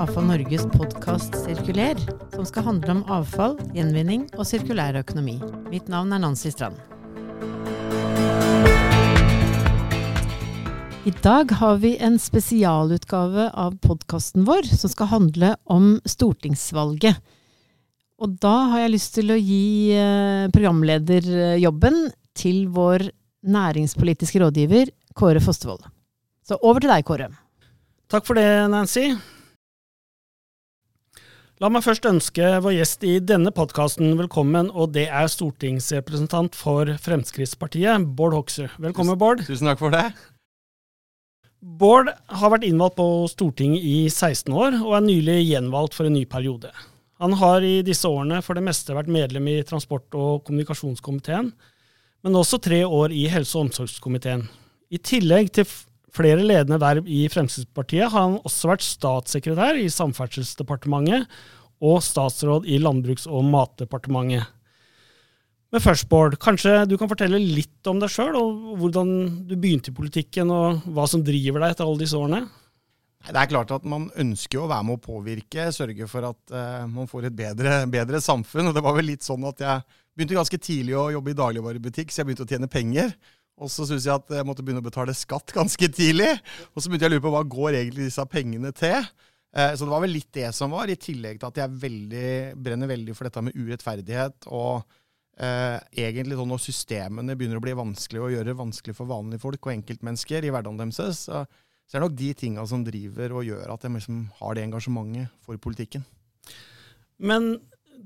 Avfall Norges podkast Sirkuler, som skal handle om avfall, gjenvinning og sirkulær økonomi. Mitt navn er Nancy Strand. I dag har vi en spesialutgave av podkasten vår som skal handle om stortingsvalget. Og da har jeg lyst til å gi eh, programlederjobben til vår næringspolitiske rådgiver Kåre Fostervold. Så over til deg, Kåre. Takk for det, Nancy. La meg først ønske vår gjest i denne podkasten velkommen, og det er stortingsrepresentant for Fremskrittspartiet, Bård Hoksrud. Velkommen, Bård. Tusen takk for det. Bård har vært innvalgt på Stortinget i 16 år, og er nylig gjenvalgt for en ny periode. Han har i disse årene for det meste vært medlem i transport- og kommunikasjonskomiteen, men også tre år i helse- og omsorgskomiteen. I tillegg til flere ledende verv i Fremskrittspartiet har han også vært statssekretær i Samferdselsdepartementet og statsråd i Landbruks- og matdepartementet. Men først, Bård, kanskje du kan fortelle litt om deg sjøl, og hvordan du begynte i politikken, og hva som driver deg etter alle disse årene? Det er klart at man ønsker å være med å påvirke, sørge for at uh, man får et bedre, bedre, samfunn. Og det var vel litt sånn at jeg begynte ganske tidlig å jobbe i dagligvarebutikk, så jeg begynte å tjene penger. Og så syntes jeg at jeg måtte begynne å betale skatt ganske tidlig. Og så begynte jeg å lure på hva går egentlig disse pengene til. Uh, så det var vel litt det som var, i tillegg til at jeg veldig, brenner veldig for dette med urettferdighet. og Uh, egentlig sånn Når systemene begynner å bli vanskelig å gjøre vanskelig for vanlige folk og enkeltmennesker i hverdagen deres, så, så er det nok de tinga som driver og gjør at jeg liksom har det engasjementet for politikken. Men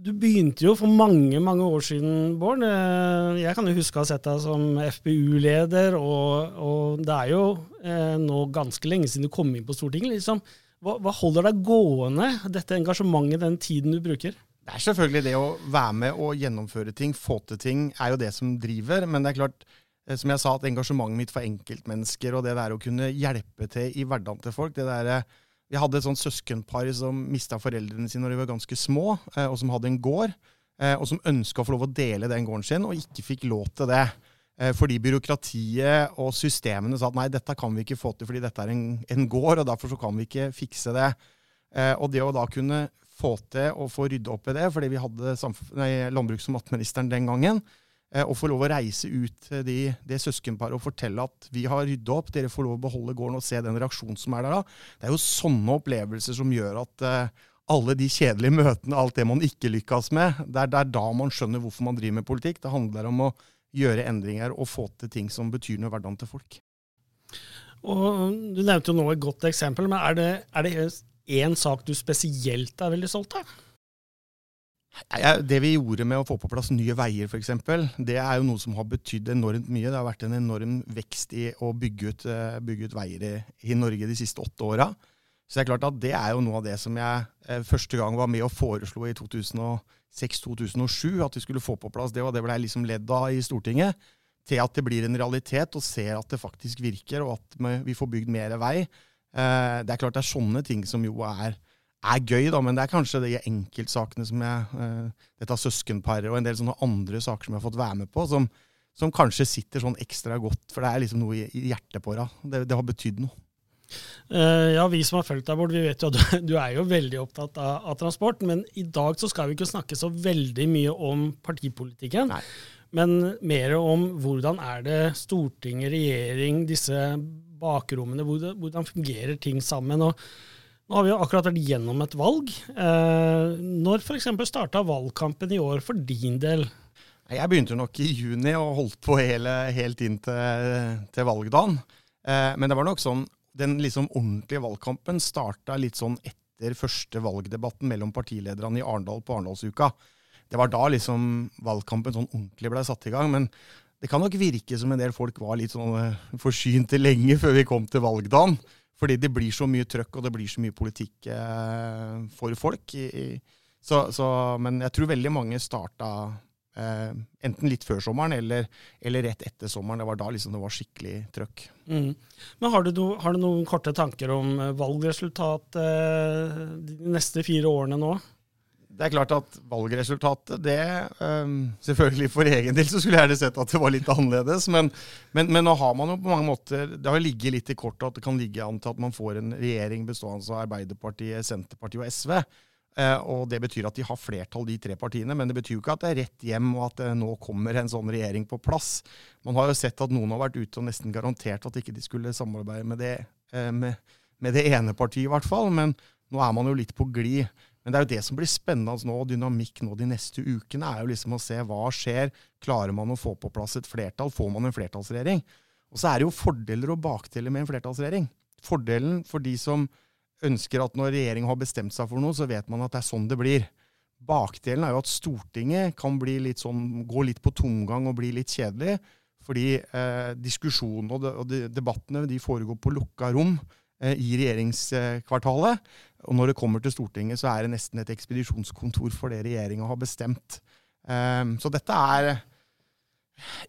du begynte jo for mange mange år siden, Bård. Eh, jeg kan jo huske å ha sett deg som FPU-leder, og, og, det er jo eh, nå ganske lenge siden du kom inn på Stortinget. Liksom. Hva, hva holder deg gående, dette engasjementet, den tiden du bruker? Det er selvfølgelig det å være med og gjennomføre ting, få til ting, er jo det som driver. Men det er klart, eh, som jeg sa, at engasjementet mitt for enkeltmennesker og det der å kunne hjelpe til i hverdagen til folk det der, Vi hadde et sånt søskenpar som mista foreldrene sine når de var ganske små, eh, og som hadde en gård. Og som ønska å få lov å dele den gården sin, og ikke fikk lov til det. Fordi byråkratiet og systemene sa at nei, dette kan vi ikke få til fordi dette er en, en gård, og derfor så kan vi ikke fikse det. Og det å da kunne få til å få rydde opp i det, fordi vi hadde nei, landbruks- og matministeren den gangen. Eh, og få lov å reise ut til de, det søskenparet og fortelle at vi har rydda opp, dere får lov å beholde gården og se den reaksjonen som er der da. Det er jo sånne opplevelser som gjør at eh, alle de kjedelige møtene, alt det man ikke lykkes med, det er, det er da man skjønner hvorfor man driver med politikk. Det handler om å gjøre endringer og få til ting som betyr noe i hverdagen til folk. Og Du nevnte jo nå et godt eksempel, men er det, er det én sak du spesielt er veldig stolt av? Det vi gjorde med å få på plass Nye Veier f.eks., det er jo noe som har betydd enormt mye. Det har vært en enorm vekst i å bygge ut, eh, bygge ut veier i, i, Norge de siste åtte åra. Så det er klart at det er jo noe av det som jeg eh, første gang var med og foreslo i 2006-2007, at vi skulle få på plass det, og det ble jeg liksom ledd av i Stortinget, til at det blir en realitet og ser at det faktisk virker, og at vi får bygd mer vei. Eh, det er klart det er sånne ting som jo er, er gøy, da, men det er kanskje de enkeltsakene som jeg eh, Dette søskenparet og en del sånne andre saker som jeg har fått være med på, som, som kanskje sitter sånn ekstra godt. For det er liksom noe i, hjertet på deg. Det, det har betydd noe. Uh, ja, vi som har fulgt deg, Bård, vi vet jo at du, du, er jo veldig opptatt av, av, transport. Men i dag så skal vi ikke snakke så veldig mye om partipolitikken. Nei. Men mer om hvordan er det Stortinget, regjering, disse bakrommene, hvordan, hvordan fungerer ting sammen. og nå har vi jo akkurat vært gjennom et valg. Eh, når f.eks. starta valgkampen i år for din del? Jeg begynte nok i juni og holdt på hele, helt inn til, til valgdagen. Eh, men det var nok sånn, den liksom ordentlige valgkampen starta litt sånn etter første valgdebatten mellom partilederne i Arendal på Arendalsuka. Det var da liksom valgkampen sånn ordentlig ble satt i gang. Men det kan nok virke som en del folk var litt sånn eh, forsynte lenge før vi kom til valgdagen. Fordi det blir så mye trøkk, og det blir så mye politikk eh, for folk. Så, så, men jeg tror veldig mange starta eh, enten litt før sommeren eller, eller, rett etter sommeren. Det var da liksom det var skikkelig trøkk. Mm. Men har du, har du, noen korte tanker om eh, valgresultat eh, de neste fire årene nå? Det er klart at valgresultatet, det um, Selvfølgelig for egen del så skulle jeg gjerne sett at det var litt annerledes. Men, men, men, nå har man jo på mange måter Det har ligget litt i kortet at det kan ligge an til at man får en regjering bestående av Arbeiderpartiet, Senterpartiet og SV. Uh, og Det betyr at de har flertall, de tre partiene. Men det betyr jo ikke at det er rett hjem og at det nå kommer en sånn regjering på plass. Man har jo sett at noen har vært ute og nesten garantert at ikke de skulle samarbeide med det, uh, med, med det ene partiet, i hvert fall. Men nå er man jo litt på glid. Men det er jo det som blir spennende nå, dynamikk nå de neste ukene, er jo liksom å se hva skjer. Klarer man å få på plass et flertall? Får man en flertallsregjering? Og så er det jo fordeler og bakdeler med en flertallsregjering. Fordelen for de som ønsker at når regjeringen har bestemt seg for noe, så vet man at det er sånn det blir. Bakdelen er jo at Stortinget kan litt sånn, gå litt på tomgang og bli litt kjedelig. Fordi eh, diskusjonene og, de, og de, debattene de foregår på lukka rom eh, i regjeringskvartalet. Og når det kommer til Stortinget, så er det nesten et ekspedisjonskontor for det regjeringa har bestemt. Um, så dette er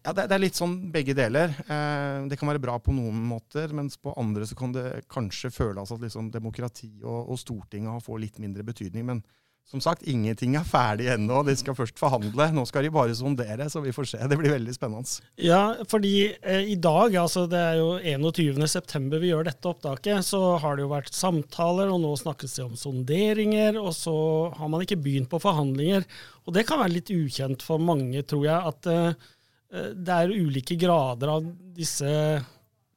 ja, det, det, er litt sånn begge deler. Uh, det kan være bra på noen måter, mens på andre så kan det kanskje føles at liksom demokrati og, og Stortinget får litt mindre betydning. Men som sagt, ingenting er ferdig ennå. De skal først forhandle. Nå skal de bare sondere, så vi får se. Det blir veldig spennende. Ja, fordi eh, i dag, altså det er jo 21.9 vi gjør dette opptaket, så har det jo vært samtaler, og nå snakkes det om sonderinger, og så har man ikke begynt på forhandlinger. Og det kan være litt ukjent for mange, tror jeg, at eh, eh det er ulike grader av disse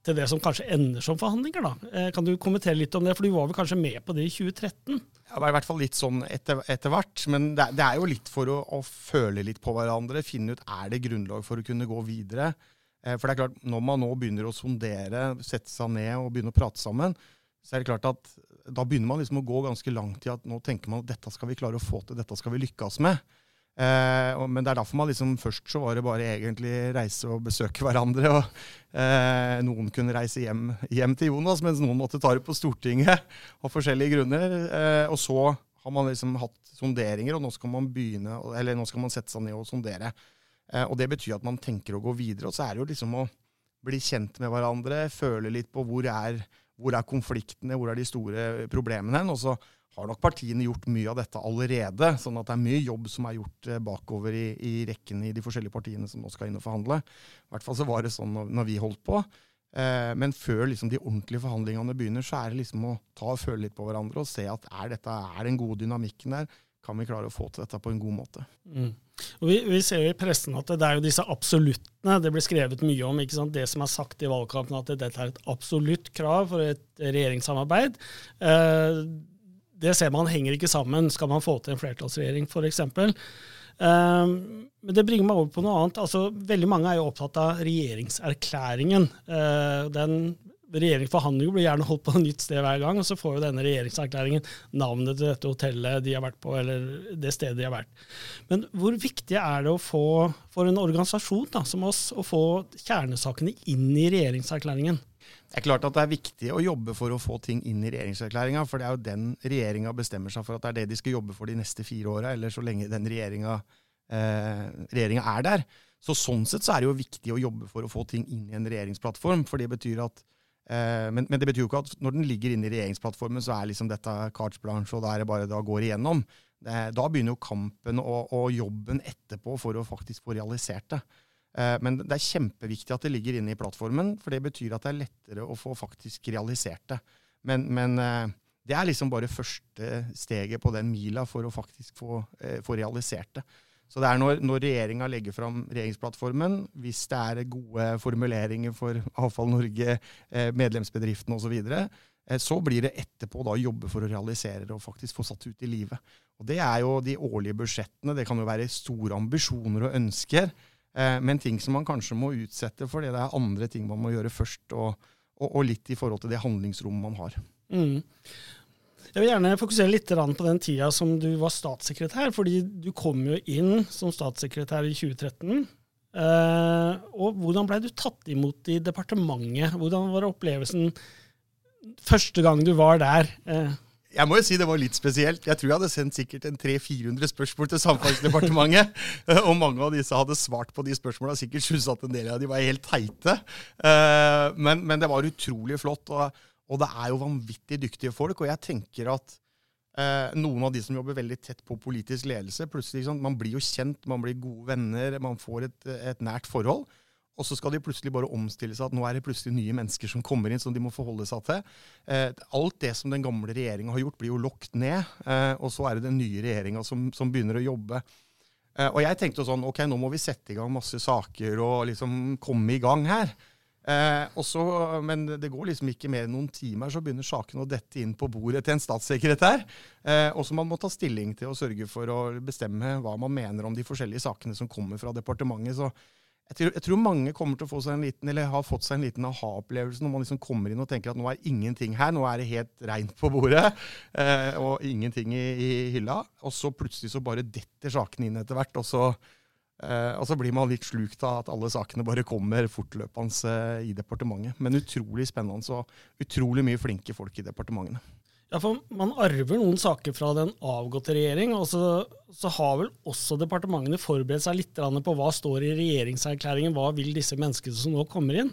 til det som kanskje ender som forhandlinger. da. Eh, kan du kommentere litt om det, for du var vel kanskje med på det i 2013? Det var i hvert fall litt sånn etter, etter hvert. Men det, det, er jo litt for å, å, føle litt på hverandre. Finne ut er det grunnlag for å kunne gå videre. Eh, for det er klart, når man nå begynner å sondere, sette seg ned og begynne å prate sammen, så er det klart at da begynner man liksom å gå ganske langt i at nå tenker man at dette skal vi klare å få til, dette skal vi lykkes med. Eh, men det er derfor man liksom først så var det bare egentlig reise og besøke hverandre. og eh, Noen kunne reise hjem, hjem, til Jonas, mens noen måtte ta det på Stortinget av forskjellige grunner. Eh, og så har man liksom hatt sonderinger, og nå skal man begynne, eller nå skal man sette seg ned og sondere. Eh, og Det betyr at man tenker å gå videre. Og så er det jo liksom å bli kjent med hverandre, føle litt på hvor er, hvor er konfliktene, hvor er de store problemene hen. og så har nok partiene gjort mye av dette allerede. sånn at det er mye jobb som er gjort eh, bakover i, i rekken i de forskjellige partiene som nå skal inn og forhandle. I hvert fall så var det sånn når, når vi holdt på. Eh, men før liksom de ordentlige forhandlingene begynner, så er det liksom å ta og føle litt på hverandre og se at er, dette, er den gode dynamikken der? Kan vi klare å få til dette på en god måte? Mm. Og vi, vi, ser jo i pressen at det er jo disse absoluttene det blir skrevet mye om. ikke sant? Det som er sagt i valgkampen, at dette er et absolutt krav for et regjeringssamarbeid. Eh, det ser man henger ikke sammen, skal man få til en flertallsregjering f.eks. Um, men det bringer meg over på noe annet. Altså, veldig mange er jo opptatt av regjeringserklæringen. Uh, den Regjeringsforhandlinger blir gjerne holdt på et nytt sted hver gang, og så får jo denne regjeringserklæringen navnet til dette hotellet de har vært på, eller det stedet de har vært. Men hvor viktig er det å få, for en organisasjon da, som oss å få kjernesakene inn i regjeringserklæringen? Det er klart at det er viktig å jobbe for å få ting inn i regjeringserklæringa, for det er jo den regjeringa bestemmer seg for at det er det de skal jobbe for de neste fire åra, eller så lenge den regjeringa eh, er der. Så Sånn sett så er det jo viktig å jobbe for å få ting inn i en regjeringsplattform. for det betyr at eh, men, men, det betyr jo ikke at når den ligger inne i regjeringsplattformen, så er liksom dette carte blanche, og da er det bare da går igjennom. Det, da begynner jo kampen og, og jobben etterpå for å faktisk få realisert det. Eh, men det er kjempeviktig at det ligger inne i plattformen, for det betyr at det er lettere å få faktisk realisert det. Men, men eh, det er liksom bare første steget på den mila for å faktisk få, eh, få realisert det. Så det er når, når regjeringa legger fram regjeringsplattformen, hvis det er gode formuleringer for Avfall Norge, medlemsbedriftene osv., så, så blir det etterpå da jobbe for å realisere det og faktisk få satt ut i livet. Og Det er jo de årlige budsjettene. Det kan jo være store ambisjoner og ønsker. Eh, men ting som man kanskje må utsette fordi det er andre ting man må gjøre først, og, og, og litt i forhold til det handlingsrommet man har. Mm. Jeg vil gjerne fokusere litt på den tida som du var statssekretær, fordi du kom jo inn som statssekretær i 2013. Eh, og hvordan ble du tatt imot i departementet? Hvordan var opplevelsen første gang du var der? Eh, jeg må jo si det var litt spesielt. Jeg tror jeg hadde sendt sikkert en 300-400 spørsmål til Samferdselsdepartementet. og mange av disse hadde svart på de spørsmåla. Sikkert syntes at en del av de var helt teite. Eh, men, men det var utrolig flott. Og, og, det er jo vanvittig dyktige folk. Og jeg tenker at Eh, noen av de som jobber veldig tett på politisk ledelse, plutselig Man blir jo kjent, man blir gode venner, man får et, et nært forhold. Og så skal de plutselig bare omstille seg at nå er det plutselig nye mennesker som kommer inn som de må forholde seg til. Eh, alt det som den gamle regjeringa har gjort, blir jo lokket ned. Eh, og så er det den nye regjeringa som, som, begynner å jobbe. Eh, og jeg tenkte sånn ok, nå må vi sette i gang masse saker og liksom komme i gang her. Eh, også, men det går liksom ikke mer enn noen timer, så begynner sakene å dette inn på bordet til en statssekretær. Eh, og som man må ta stilling til og sørge for å bestemme hva man mener om de forskjellige sakene som kommer fra departementet. Så jeg tror, jeg tror, mange kommer til å få seg en liten, eller har fått seg en liten aha-opplevelse når man liksom kommer inn og tenker at nå er ingenting her, nå er det helt reint på bordet eh, og ingenting i, i, hylla. Og så plutselig så bare detter sakene inn etter hvert. og så Eh, og så blir man litt slukt av at alle sakene bare kommer fortløpende eh, i departementet. Men utrolig spennende og utrolig mye flinke folk i departementene. Ja, for Man arver noen saker fra den avgåtte regjering, og så, så har vel også departementene forberedt seg litt på hva står i regjeringserklæringen, hva vil disse menneskene som nå kommer inn?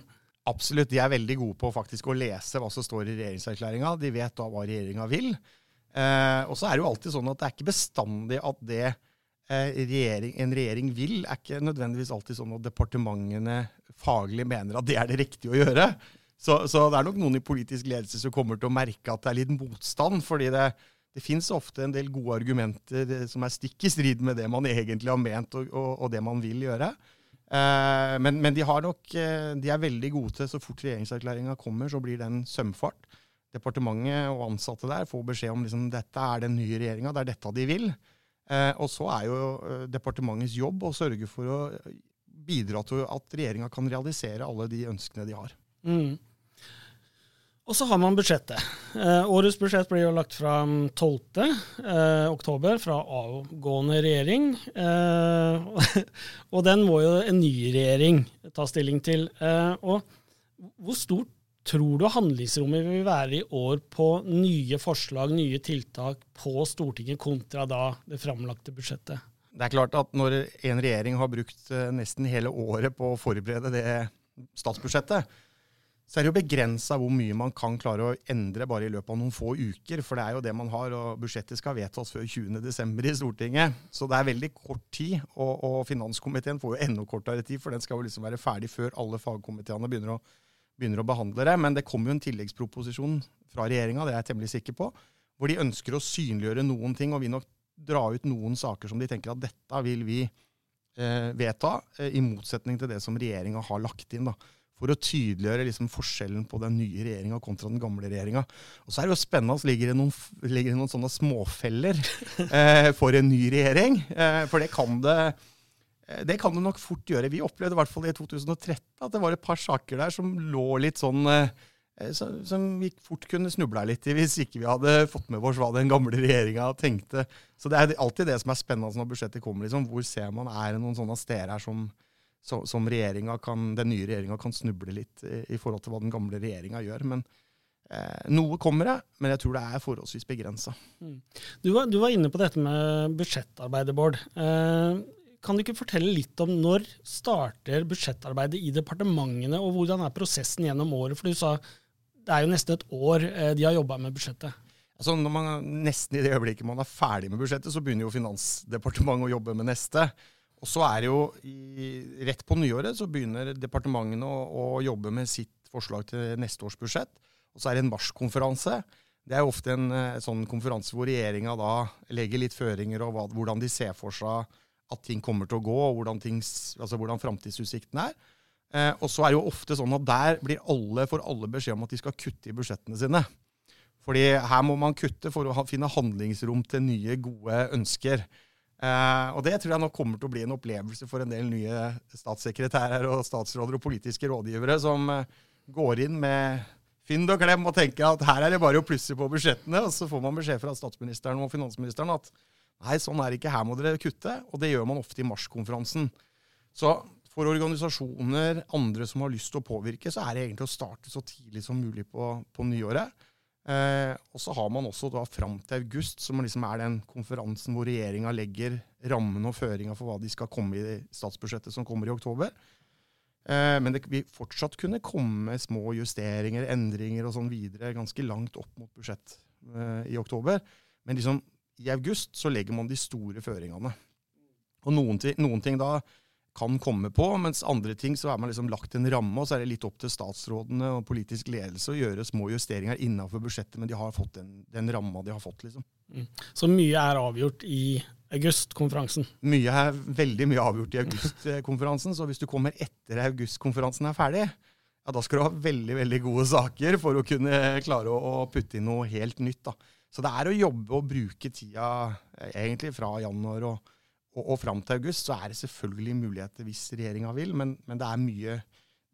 Absolutt, de er veldig gode på faktisk å lese hva som står i regjeringserklæringa. De vet da hva regjeringa vil. Eh, og så er det jo alltid sånn at det er ikke bestandig at det Eh, regjering, en regjering vil, er ikke nødvendigvis alltid sånn at departementene faglig mener at det er det riktige å gjøre. Så, så, det er nok noen i politisk ledelse som kommer til å merke at det er litt motstand. fordi det, det fins ofte en del gode argumenter som er stikk i strid med det man egentlig har ment og, og, og det man vil gjøre. Eh, men, men, de har nok, eh, de er veldig gode til så fort regjeringserklæringa kommer, så blir det en sømfart. Departementet og ansatte der får beskjed om liksom, dette er den nye regjeringa, det er dette de vil. Eh, og så er jo eh, departementets jobb å sørge for å bidra til at regjeringa kan realisere alle de ønskene de har. Mm. Og så har man budsjettet. Eh, årets budsjett blir jo lagt fram 12. Eh, oktober fra avgående regjering. Eh, og den må jo en ny regjering ta stilling til. Eh, og hvor stort Tror du handlingsrommet vil være i år på nye forslag, nye tiltak på Stortinget, kontra da det framlagte budsjettet? Det er klart at når en regjering har brukt eh, nesten hele året på å forberede det statsbudsjettet, så er det jo begrensa hvor mye man kan klare å endre bare i løpet av noen få uker. For det er jo det man har, og budsjettet skal vedtas før 20.12. i Stortinget. Så det er veldig kort tid, og, og finanskomiteen får jo enda kortere tid, for den skal jo liksom være ferdig før alle fagkomiteene begynner å begynner å behandle det. Men det kommer jo en tilleggsproposisjon fra regjeringa, det er jeg temmelig sikker på, hvor de ønsker å synliggjøre noen ting og vil nok dra ut noen saker som de tenker at dette vil vi eh, vedta, eh, i motsetning til det som regjeringa har lagt inn. da for å tydeliggjøre liksom forskjellen på den nye regjeringa kontra den gamle regjeringa. Og så er det jo spennende, at ligger det noen, ligger det noen sånne småfeller eh, for en ny regjering. Eh, for det kan det Eh, det kan det nok fort gjøre. Vi opplevde i hvert fall i 2013 at det var et par saker der som lå litt sånn eh, som vi fort kunne snubla litt i hvis ikke vi hadde fått med oss hva den gamle regjeringa tenkte. Så det er alltid det som er spennende når budsjettet kommer. Liksom. Hvor ser man er det noen sånne steder her som, som kan, den nye regjeringa kan snuble litt i, i, forhold til hva den gamle regjeringa gjør. Men eh, noe kommer det, men jeg tror det er forholdsvis begrensa. Mm. Du, du, var inne på dette med budsjettarbeidet, Bård. Eh, kan du ikke fortelle litt om når starter budsjettarbeidet i departementene, og hvordan er prosessen gjennom året? For du sa det er jo nesten et år eh, de har jobba med budsjettet. Altså når man, Nesten i det øyeblikket man er ferdig med budsjettet, så begynner jo Finansdepartementet å jobbe med neste. Og så er det jo i, Rett på nyåret så begynner departementene å, å, jobbe med sitt forslag til neste års budsjett. Og så er det en marskonferanse. Det er jo ofte en, eh, sånn konferanse hvor regjeringa da legger litt føringer og hva, hvordan de ser for seg at ting kommer til å gå, og hvordan, ting, altså hvordan framtidsutsiktene er. Eh, og så er det jo ofte sånn at der blir alle, får alle beskjed om at de skal kutte i budsjettene sine. Fordi her må man kutte for å ha, finne handlingsrom til nye, gode ønsker. Eh, og det tror jeg nok kommer til å bli en opplevelse for en del nye statssekretærer og statsråder og politiske rådgivere som eh, går inn med fynd og klem og tenker at her er det bare å plusse på budsjettene. Og så får man beskjed fra statsministeren og finansministeren at Nei, sånn er det ikke. Her må dere kutte. Og det gjør man ofte i marskonferansen. Så for organisasjoner, andre som har lyst til å påvirke, så er det egentlig å starte så tidlig som mulig på, på nyåret. Eh, og så har man også da fram til august, som liksom er den konferansen hvor regjeringa legger rammene og føringa for hva de skal komme i statsbudsjettet som kommer i oktober. Eh, men det vil fortsatt kunne komme små justeringer, endringer og sånn videre ganske langt opp mot budsjett eh, i oktober. Men liksom, i august så legger man de store føringene. Og noen, noen ting da kan komme på, mens andre ting så er man liksom lagt en ramme, og så er det litt opp til statsrådene og politisk ledelse å gjøre små justeringer innenfor budsjettet, men de har fått den, den ramma de har fått. liksom. Mm. Så mye er avgjort i augustkonferansen? Mye er veldig mye avgjort i augustkonferansen, så hvis du kommer etter augustkonferansen er ferdig, ja, da skal du ha veldig veldig gode saker for å kunne klare å, å putte inn noe helt nytt. da. Så det er å jobbe og bruke tida eh, egentlig fra januar og og, og fram til august så er det selvfølgelig muligheter hvis regjeringa vil, men, men, det er mye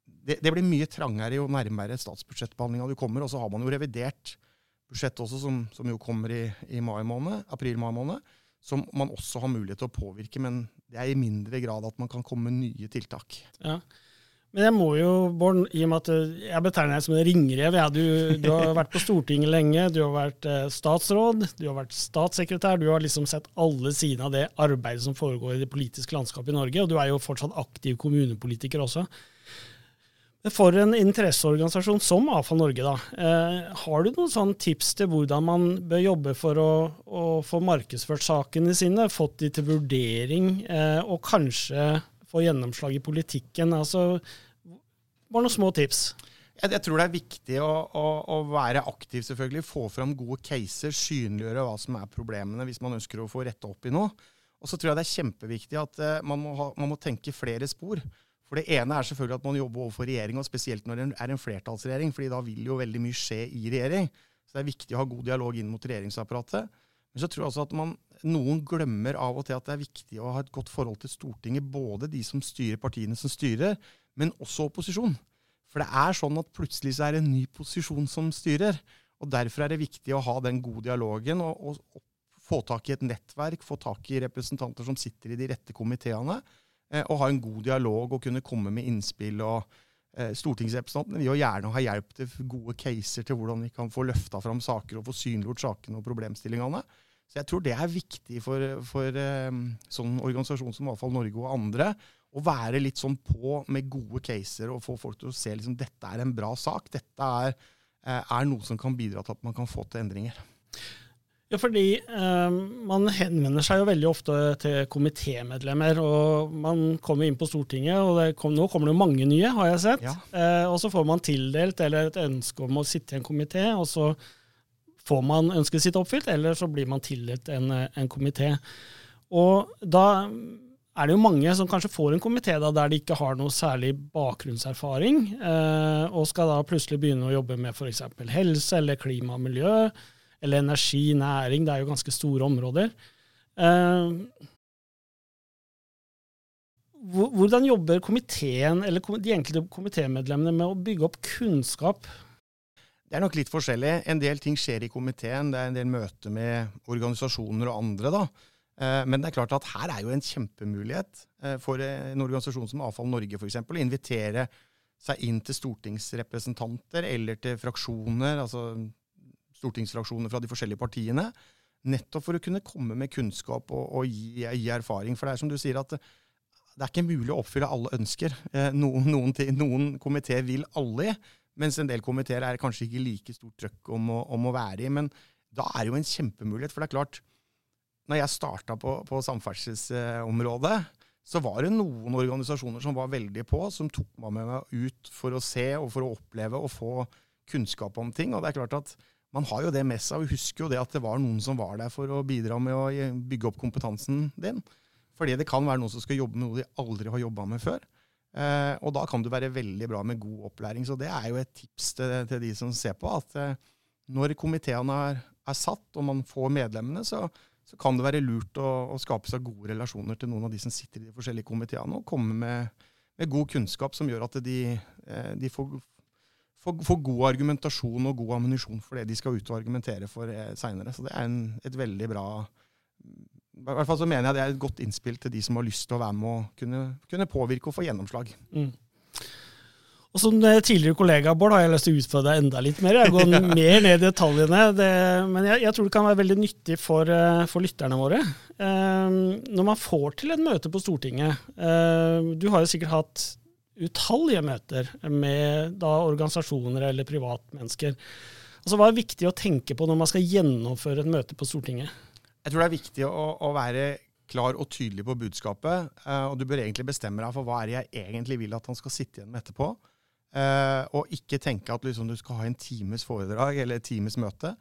det, det, blir mye trangere jo nærmere statsbudsjettbehandlinga du kommer. Og så har man jo revidert budsjett også, som, som jo kommer i, i mai måned, april-mai måned, som man også har mulighet til å påvirke. Men det er i mindre grad at man kan komme med nye tiltak. Ja. Men jeg må jo, Bård, i og med at eh, jeg betegner deg som en ringrev ja, du, du, har vært på Stortinget lenge, du har vært eh, statsråd, du har vært statssekretær. Du har liksom sett alle sidene av det arbeidet som foregår i det politiske landskapet i Norge. Og du er jo fortsatt aktiv kommunepolitiker også. For en interesseorganisasjon som AFA Norge, da, eh, har du noen sånne tips til hvordan man bør jobbe for å, å få markedsført sakene sine, fått de til vurdering, og kanskje få gjennomslag i politikken? Altså, bare noen små tips. Jeg, jeg, tror det er viktig å, å, å, være aktiv, selvfølgelig. Få fram gode caser, synliggjøre hva som er problemene hvis man ønsker å få retta opp i noe. Og så tror jeg det er kjempeviktig at uh, man, må ha, man, må tenke flere spor. For Det ene er selvfølgelig at man jobber overfor regjering, og spesielt når det er en flertallsregjering. fordi da vil jo veldig mye skje i regjering. Så det er viktig å ha god dialog inn mot regjeringsapparatet. Men så tror jeg også at man, noen glemmer av og til at det er viktig å ha et godt forhold til Stortinget. Både de som styrer partiene som styrer, men også opposisjon. For det er sånn at plutselig så er det en ny posisjon som styrer. Og Derfor er det viktig å ha den gode dialogen og, og, få tak i et nettverk, få tak i representanter som sitter i de rette komiteene, eh, og ha en god dialog og kunne komme med innspill. og eh, Stortingsrepresentantene vil jo gjerne ha hjelp til gode caser til hvordan vi kan få løfta fram saker og få synliggjort sakene og problemstillingene. Så jeg tror det er viktig for, for um, sånn organisasjon som fall Norge og andre å være litt sånn på med gode caser og få folk til å se liksom dette er en bra sak. Dette er, eh, er noe som kan bidra til at man kan få til endringer. Ja, fordi eh, man henvender seg jo veldig ofte til komitémedlemmer. Og man kommer inn på Stortinget, og kom, nå kommer det jo mange nye, har jeg sett. Ja. Eh, og så får man tildelt eller et ønske om å sitte i en komité, og så får man ønsket sitt oppfylt, eller så blir man tildelt en, en komité. Og da er det jo mange som kanskje får en komité der de ikke har noe særlig bakgrunnserfaring, eh, og skal da plutselig begynne å jobbe med f.eks. helse eller klima og miljø, eller energi, næring. Det er jo ganske store områder. Eh, hvordan jobber komiteen, eller de enkelte komitémedlemmene med å bygge opp kunnskap det er nok litt forskjellig. En del ting skjer i komiteen. Det er en del møter med organisasjoner og andre. da. Eh, men det er klart at her er jo en kjempemulighet eh, for en organisasjon som Avfall Norge f.eks. å invitere seg inn til stortingsrepresentanter eller til fraksjoner, altså stortingsfraksjoner fra de forskjellige partiene. Nettopp for å kunne komme med kunnskap og, og gi, gi, erfaring. For det er som du sier at det er ikke mulig å oppfylle alle ønsker. Eh, noen, noen, noen komiteer vil alle. Mens en del komiteer er kanskje ikke like stort trøkk om, om, å være i. Men da er det jo en kjempemulighet. For det er klart, når jeg starta på, på samferdselsområdet, så var det noen organisasjoner som var veldig på, som tok meg med meg ut for å se og for å oppleve og få kunnskap om ting. Og det er klart at man har jo det med seg, og husker jo det at det var noen som var der for å bidra med å bygge opp kompetansen din. Fordi det kan være noen som skal jobbe med noe de aldri har jobba med før. Eh, og da kan du være veldig bra med god opplæring. Så det er jo et tips til, til de som ser på, at eh, når komiteene er, er, satt, og man får medlemmene, så, så kan det være lurt å, å, skape seg gode relasjoner til noen av de som sitter i de forskjellige komiteene, og komme med, med god kunnskap som gjør at de, eh, de får, får, god argumentasjon og god ammunisjon for det de skal ut og argumentere for eh, seinere. Så det er en, et veldig bra i hvert fall så mener jeg det er et godt innspill til de som har lyst til å være med og kunne, kunne påvirke og få gjennomslag. Mm. Og Som tidligere kollega Bård har jeg lyst til å utfordre deg enda litt mer. Jeg går mer ned i detaljene. Det, men jeg, jeg, tror det kan være veldig nyttig for, eh, for lytterne våre. Eh, når man får til et møte på Stortinget eh, Du har jo sikkert hatt utallige møter med da, organisasjoner eller privatmennesker. Altså, Hva er viktig å tenke på når man skal gjennomføre et møte på Stortinget? Jeg tror det er viktig å, å være klar og tydelig på budskapet. Uh, og du bør egentlig bestemme deg for hva er det jeg egentlig vil at han skal sitte igjen med etterpå. Uh, og ikke tenke at liksom, du skal ha en times foredrag eller et times møte.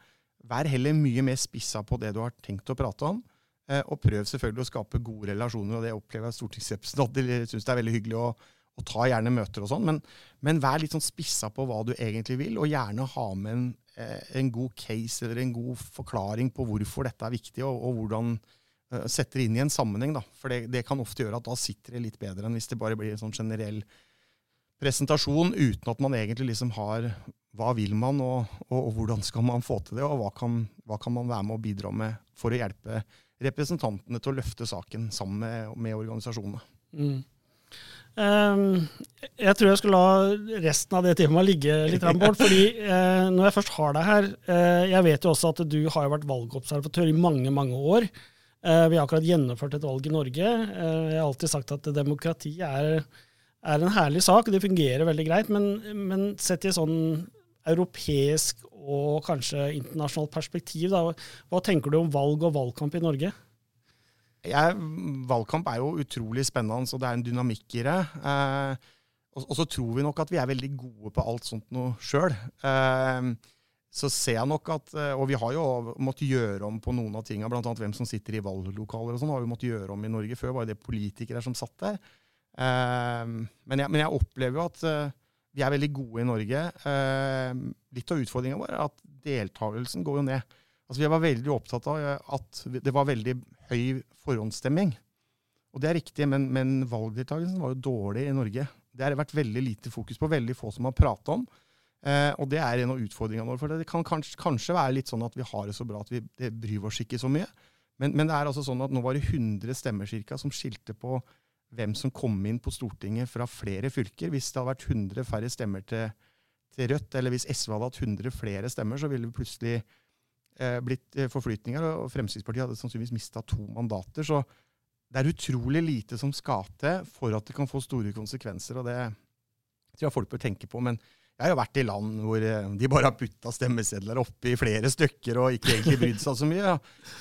Vær heller mye mer spissa på det du har tenkt å prate om. Uh, og prøv selvfølgelig å skape gode relasjoner, og det opplever jeg stortingsrepresentanter syns det er veldig hyggelig å, og ta gjerne møter og sånn. Men, men, vær litt sånn spissa på hva du egentlig vil, og gjerne ha med en, en god case eller en god forklaring på hvorfor dette er viktig, og, og hvordan uh, setter inn i en sammenheng. Da. For det, det, kan ofte gjøre at da sitter det litt bedre enn hvis det bare blir en sånn generell presentasjon uten at man egentlig liksom har hva vil man, og, og, og, hvordan skal man få til det, og hva kan, hva kan, man være med å bidra med for å hjelpe representantene til å løfte saken sammen med, med organisasjonene. Mm. Um, jeg tror jeg skulle la resten av det temaet ligge litt Bård. fordi uh, når jeg først har deg her uh, Jeg vet jo også at du har vært valgobservatør i mange, mange år. Uh, vi har akkurat gjennomført et valg i Norge. jeg har alltid sagt at demokrati er er en herlig sak, det fungerer veldig greit. Men, men sett i sånn europeisk og kanskje internasjonalt perspektiv, da, hva tenker du om valg og valgkamp i Norge? Jeg, valgkamp er jo utrolig spennende, så det er en dynamikk i det. Eh, og, og, så tror vi nok at vi er veldig gode på alt sånt noe sjøl. Eh, så ser jeg nok at, eh, Og vi har jo måttet gjøre om på noen av tinga, bl.a. hvem som sitter i valglokaler og sånn, har vi måttet gjøre om i Norge. Før var det politikere som satt der. Ehm, men jeg, men, jeg, opplever jo at vi er veldig gode i Norge. Litt av utfordringa vår er at deltakelsen går jo ned. Altså Vi var veldig opptatt av eh, at det var veldig høy forhåndsstemming. Og det er riktig, men, men valgdeltakelsen var jo dårlig i Norge. Det har vært veldig lite fokus på, veldig få som har prata om. Eh, og det er en av utfordringene våre. For det kan kanskje, kanskje, være litt sånn at vi har det så bra at vi bryr oss ikke så mye. Men, men, det er altså sånn at nå var det 100 stemmer cirka, som skilte på hvem som kom inn på Stortinget fra flere fylker. Hvis det hadde vært 100 færre stemmer til, til Rødt, eller hvis SV hadde hatt 100 flere stemmer, så ville vi plutselig blitt eh, forflytninger. Og Fremskrittspartiet hadde sannsynligvis mista to mandater. Så det er utrolig lite som skal til for at det kan få store konsekvenser. og det tror jeg folk bør tenke på. Men jeg har jo vært i land hvor eh, de bare har putta stemmesedler oppi flere stykker og ikke egentlig brydd seg så mye.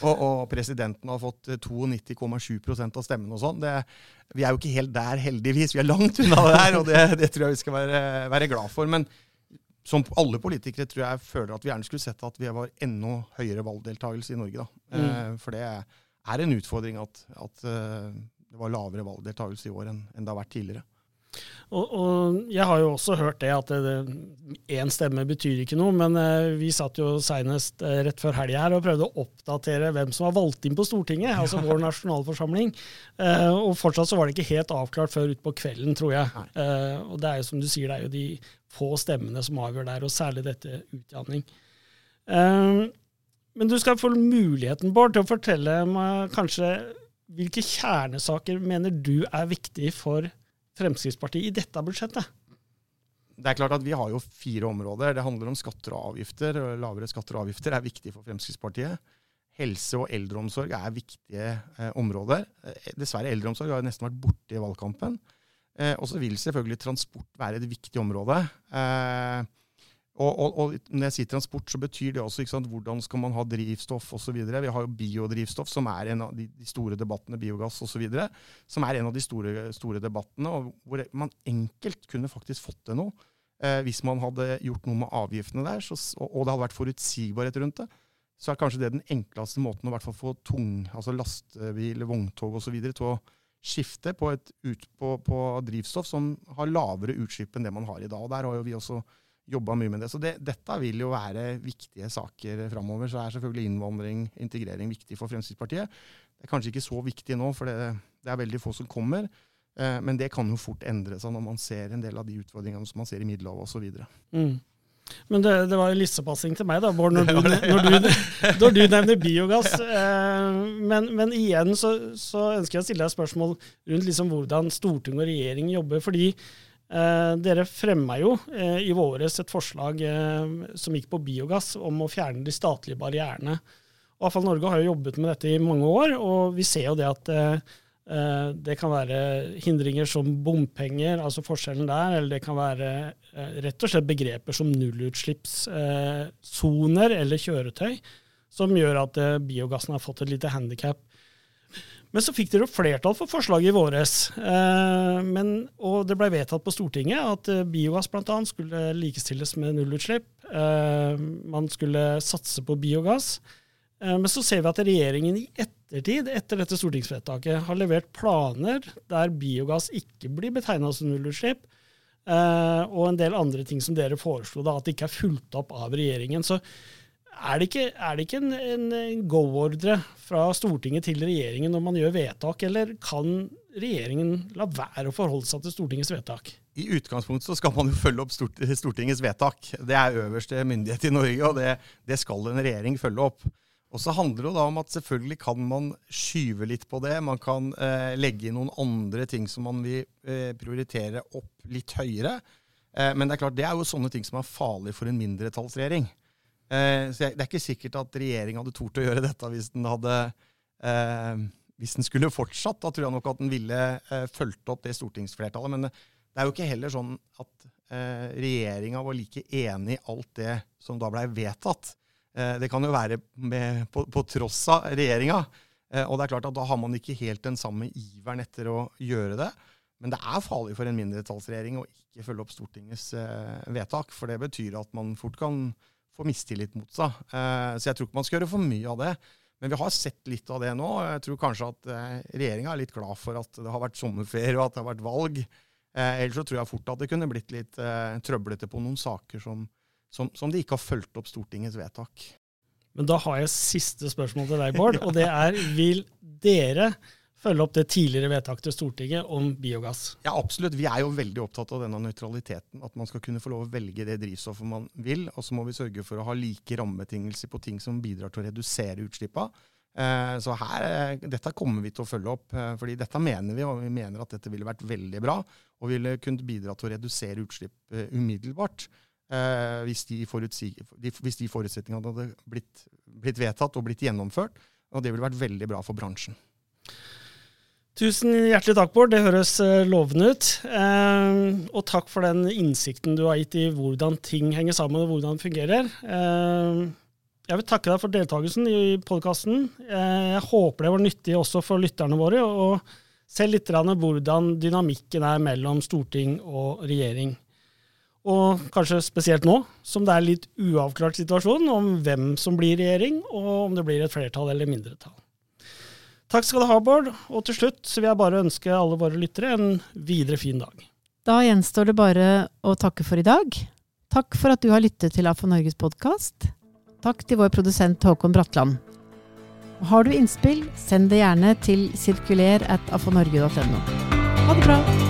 Og, og, presidenten har fått 92,7 eh, av stemmene og sånn. Vi er jo ikke helt der, heldigvis. Vi er langt unna det der, og det, det tror jeg vi skal være, være, glad for. Men som alle politikere tror jeg føler at vi gjerne skulle sett at vi var enda høyere valgdeltakelse i Norge. Mm. Eh, for det er en utfordring at, at det var lavere valgdeltakelse i år enn, enn det har vært tidligere. Og, og, jeg har jo også hørt det at én stemme betyr ikke noe, men eh, vi satt jo senest eh, rett før helga her og prøvde å oppdatere hvem som var valgt inn på Stortinget, altså vår nasjonalforsamling. Eh, og fortsatt så var det ikke helt avklart før utpå kvelden, tror jeg. Og det er jo som du sier, det er jo de få stemmene som avgjør der, og særlig dette utjevning. Men du skal få muligheten, Bård, til å fortelle meg kanskje hvilke kjernesaker mener du er viktig for Fremskrittspartiet i dette budsjettet? Det er klart at Vi har jo fire områder. Det handler om skatter og avgifter. Lavere skatter og avgifter er viktig for Fremskrittspartiet. Helse og eldreomsorg er viktige eh, områder. Eh, dessverre, eldreomsorg har nesten vært borte i valgkampen. Eh, og så vil selvfølgelig transport være et viktig område. Eh, og, og, og, når jeg sier transport, så betyr det også sant, hvordan skal man ha drivstoff osv. Vi har jo biodrivstoff, som er en av de, store debattene, biogass osv., som er en av de store, store, debattene, og hvor man enkelt kunne faktisk fått til noe. Eh, hvis man hadde gjort noe med avgiftene der, så, og, og, det hadde vært forutsigbarhet rundt det, så er kanskje det den enkleste måten å hvert fall få tung, altså lastebil, vogntog osv. til å skifte på, et, ut, på, på drivstoff som har lavere utslipp enn det man har i dag. Og Der har jo vi også jobba mye med det. Så det, dette vil jo være viktige saker framover. Så er selvfølgelig innvandring, integrering, viktig for Fremskrittspartiet. Det er kanskje ikke så viktig nå, for det, det er veldig få som kommer. Eh, men det kan jo fort endre seg når man ser en del av de utfordringene som man ser i Middelhavet osv. Mm. Men det, det var en lissepassing til meg, da, Bård, når, når, du, når du, nevner biogass. Eh, men, men, igjen så, så, ønsker jeg å stille deg spørsmål rundt liksom hvordan storting og regjering jobber. fordi Eh, dere fremma jo eh, i våres et forslag eh, som gikk på biogass, om å fjerne de statlige barrierene. Og Avfall Norge har jo jobbet med dette i mange år, og vi ser jo det at Eh, det kan være hindringer som bompenger, altså forskjellen der, eller det kan være eh, rett og slett begreper som nullutslippssoner eller kjøretøy, som gjør at biogassen har fått et lite handikap. Men så fikk dere flertall for forslaget i våres, men, og det ble vedtatt på Stortinget at biogass bl.a. skulle likestilles med nullutslipp. Man skulle satse på biogass. Eh, men så ser vi at regjeringen i ettertid, etter dette stortingsvedtaket, har levert planer der biogass ikke blir betegna som nullutslipp, eh, og en del andre ting som dere foreslo, da, at det ikke er fulgt opp av regjeringen. Så er det ikke, er det ikke en, en go-ordre fra Stortinget til regjeringen når man gjør vedtak, eller kan regjeringen la være å forholde seg til Stortingets vedtak? I utgangspunktet så skal man jo følge opp Stortingets vedtak. Det er øverste myndighet i Norge, og det, det skal en regjering følge opp. Og så handler det da om at selvfølgelig kan man skyve litt på det. Man kan eh, legge inn noen andre ting som man vil eh, prioritere opp litt høyere. Eh, men det er klart, det er jo sånne ting som er farlig for en mindretallsregjering. Eh, så jeg, det er ikke sikkert at regjeringen hadde tort å gjøre dette hvis den hadde eh, hvis den skulle fortsatt. Da tror jeg nok at den ville eh, fulgt opp det stortingsflertallet. Men det er jo ikke heller sånn at eh, regjeringa var like enig i alt det som da blei vedtatt. Eh, det kan jo være med, på, på, tross av regjeringa. Eh, og det er klart at da har man ikke helt den samme iveren etter å gjøre det. Men det er farlig for en mindretallsregjering å ikke følge opp Stortingets eh, vedtak. For det betyr at man fort kan få mistillit mot seg. Så jeg tror ikke man skal gjøre for mye av det. Men vi har sett litt av det nå. Jeg tror kanskje at regjeringa er litt glad for at det har vært sommerferie og at det har vært valg. Ellers så tror jeg fort at det kunne blitt litt trøblete på noen saker som, som, som de ikke har fulgt opp Stortingets vedtak. Men da har jeg siste spørsmål til deg, Bård. Og det er vil dere følge opp det tidligere vedtaket til Stortinget om biogass? Ja, absolutt. Vi er jo veldig opptatt av denne nøytraliteten. At man skal kunne få lov å velge det drivstoffet man vil. Og så må vi sørge for å ha like rammebetingelser på ting som bidrar til å redusere utslippene. Eh, så her, eh, dette kommer vi til å følge opp, eh, fordi dette mener vi, og vi mener at dette ville vært veldig bra. Og ville kunnet bidra til å redusere utslipp umiddelbart hvis, de hvis, de forutsetningene hadde blitt, blitt, vedtatt og blitt gjennomført. Og det ville vært veldig bra for bransjen. Tusen hjertelig takk, Bård. Det høres eh, lovende ut. Eh, og takk for den innsikten du har gitt i hvordan ting henger sammen og hvordan det fungerer. Eh, jeg vil takke deg for deltakelsen i podkasten. Eh, jeg håper det var nyttig også for lytterne våre å se litt hvordan dynamikken er mellom storting og regjering. Og kanskje spesielt nå, som det er litt uavklart situasjon om hvem som blir regjering, og om det blir et flertall eller mindretall. Takk skal du ha, Bård. Og til slutt vil jeg bare ønske alle våre lyttere en videre fin dag. Da gjenstår det bare å takke for i dag. Takk for at du har lyttet til AFO Norges podkast. Takk til vår produsent Håkon Bratland. Har du innspill, send det gjerne til sirkuler at afonorge.no. Ha det bra!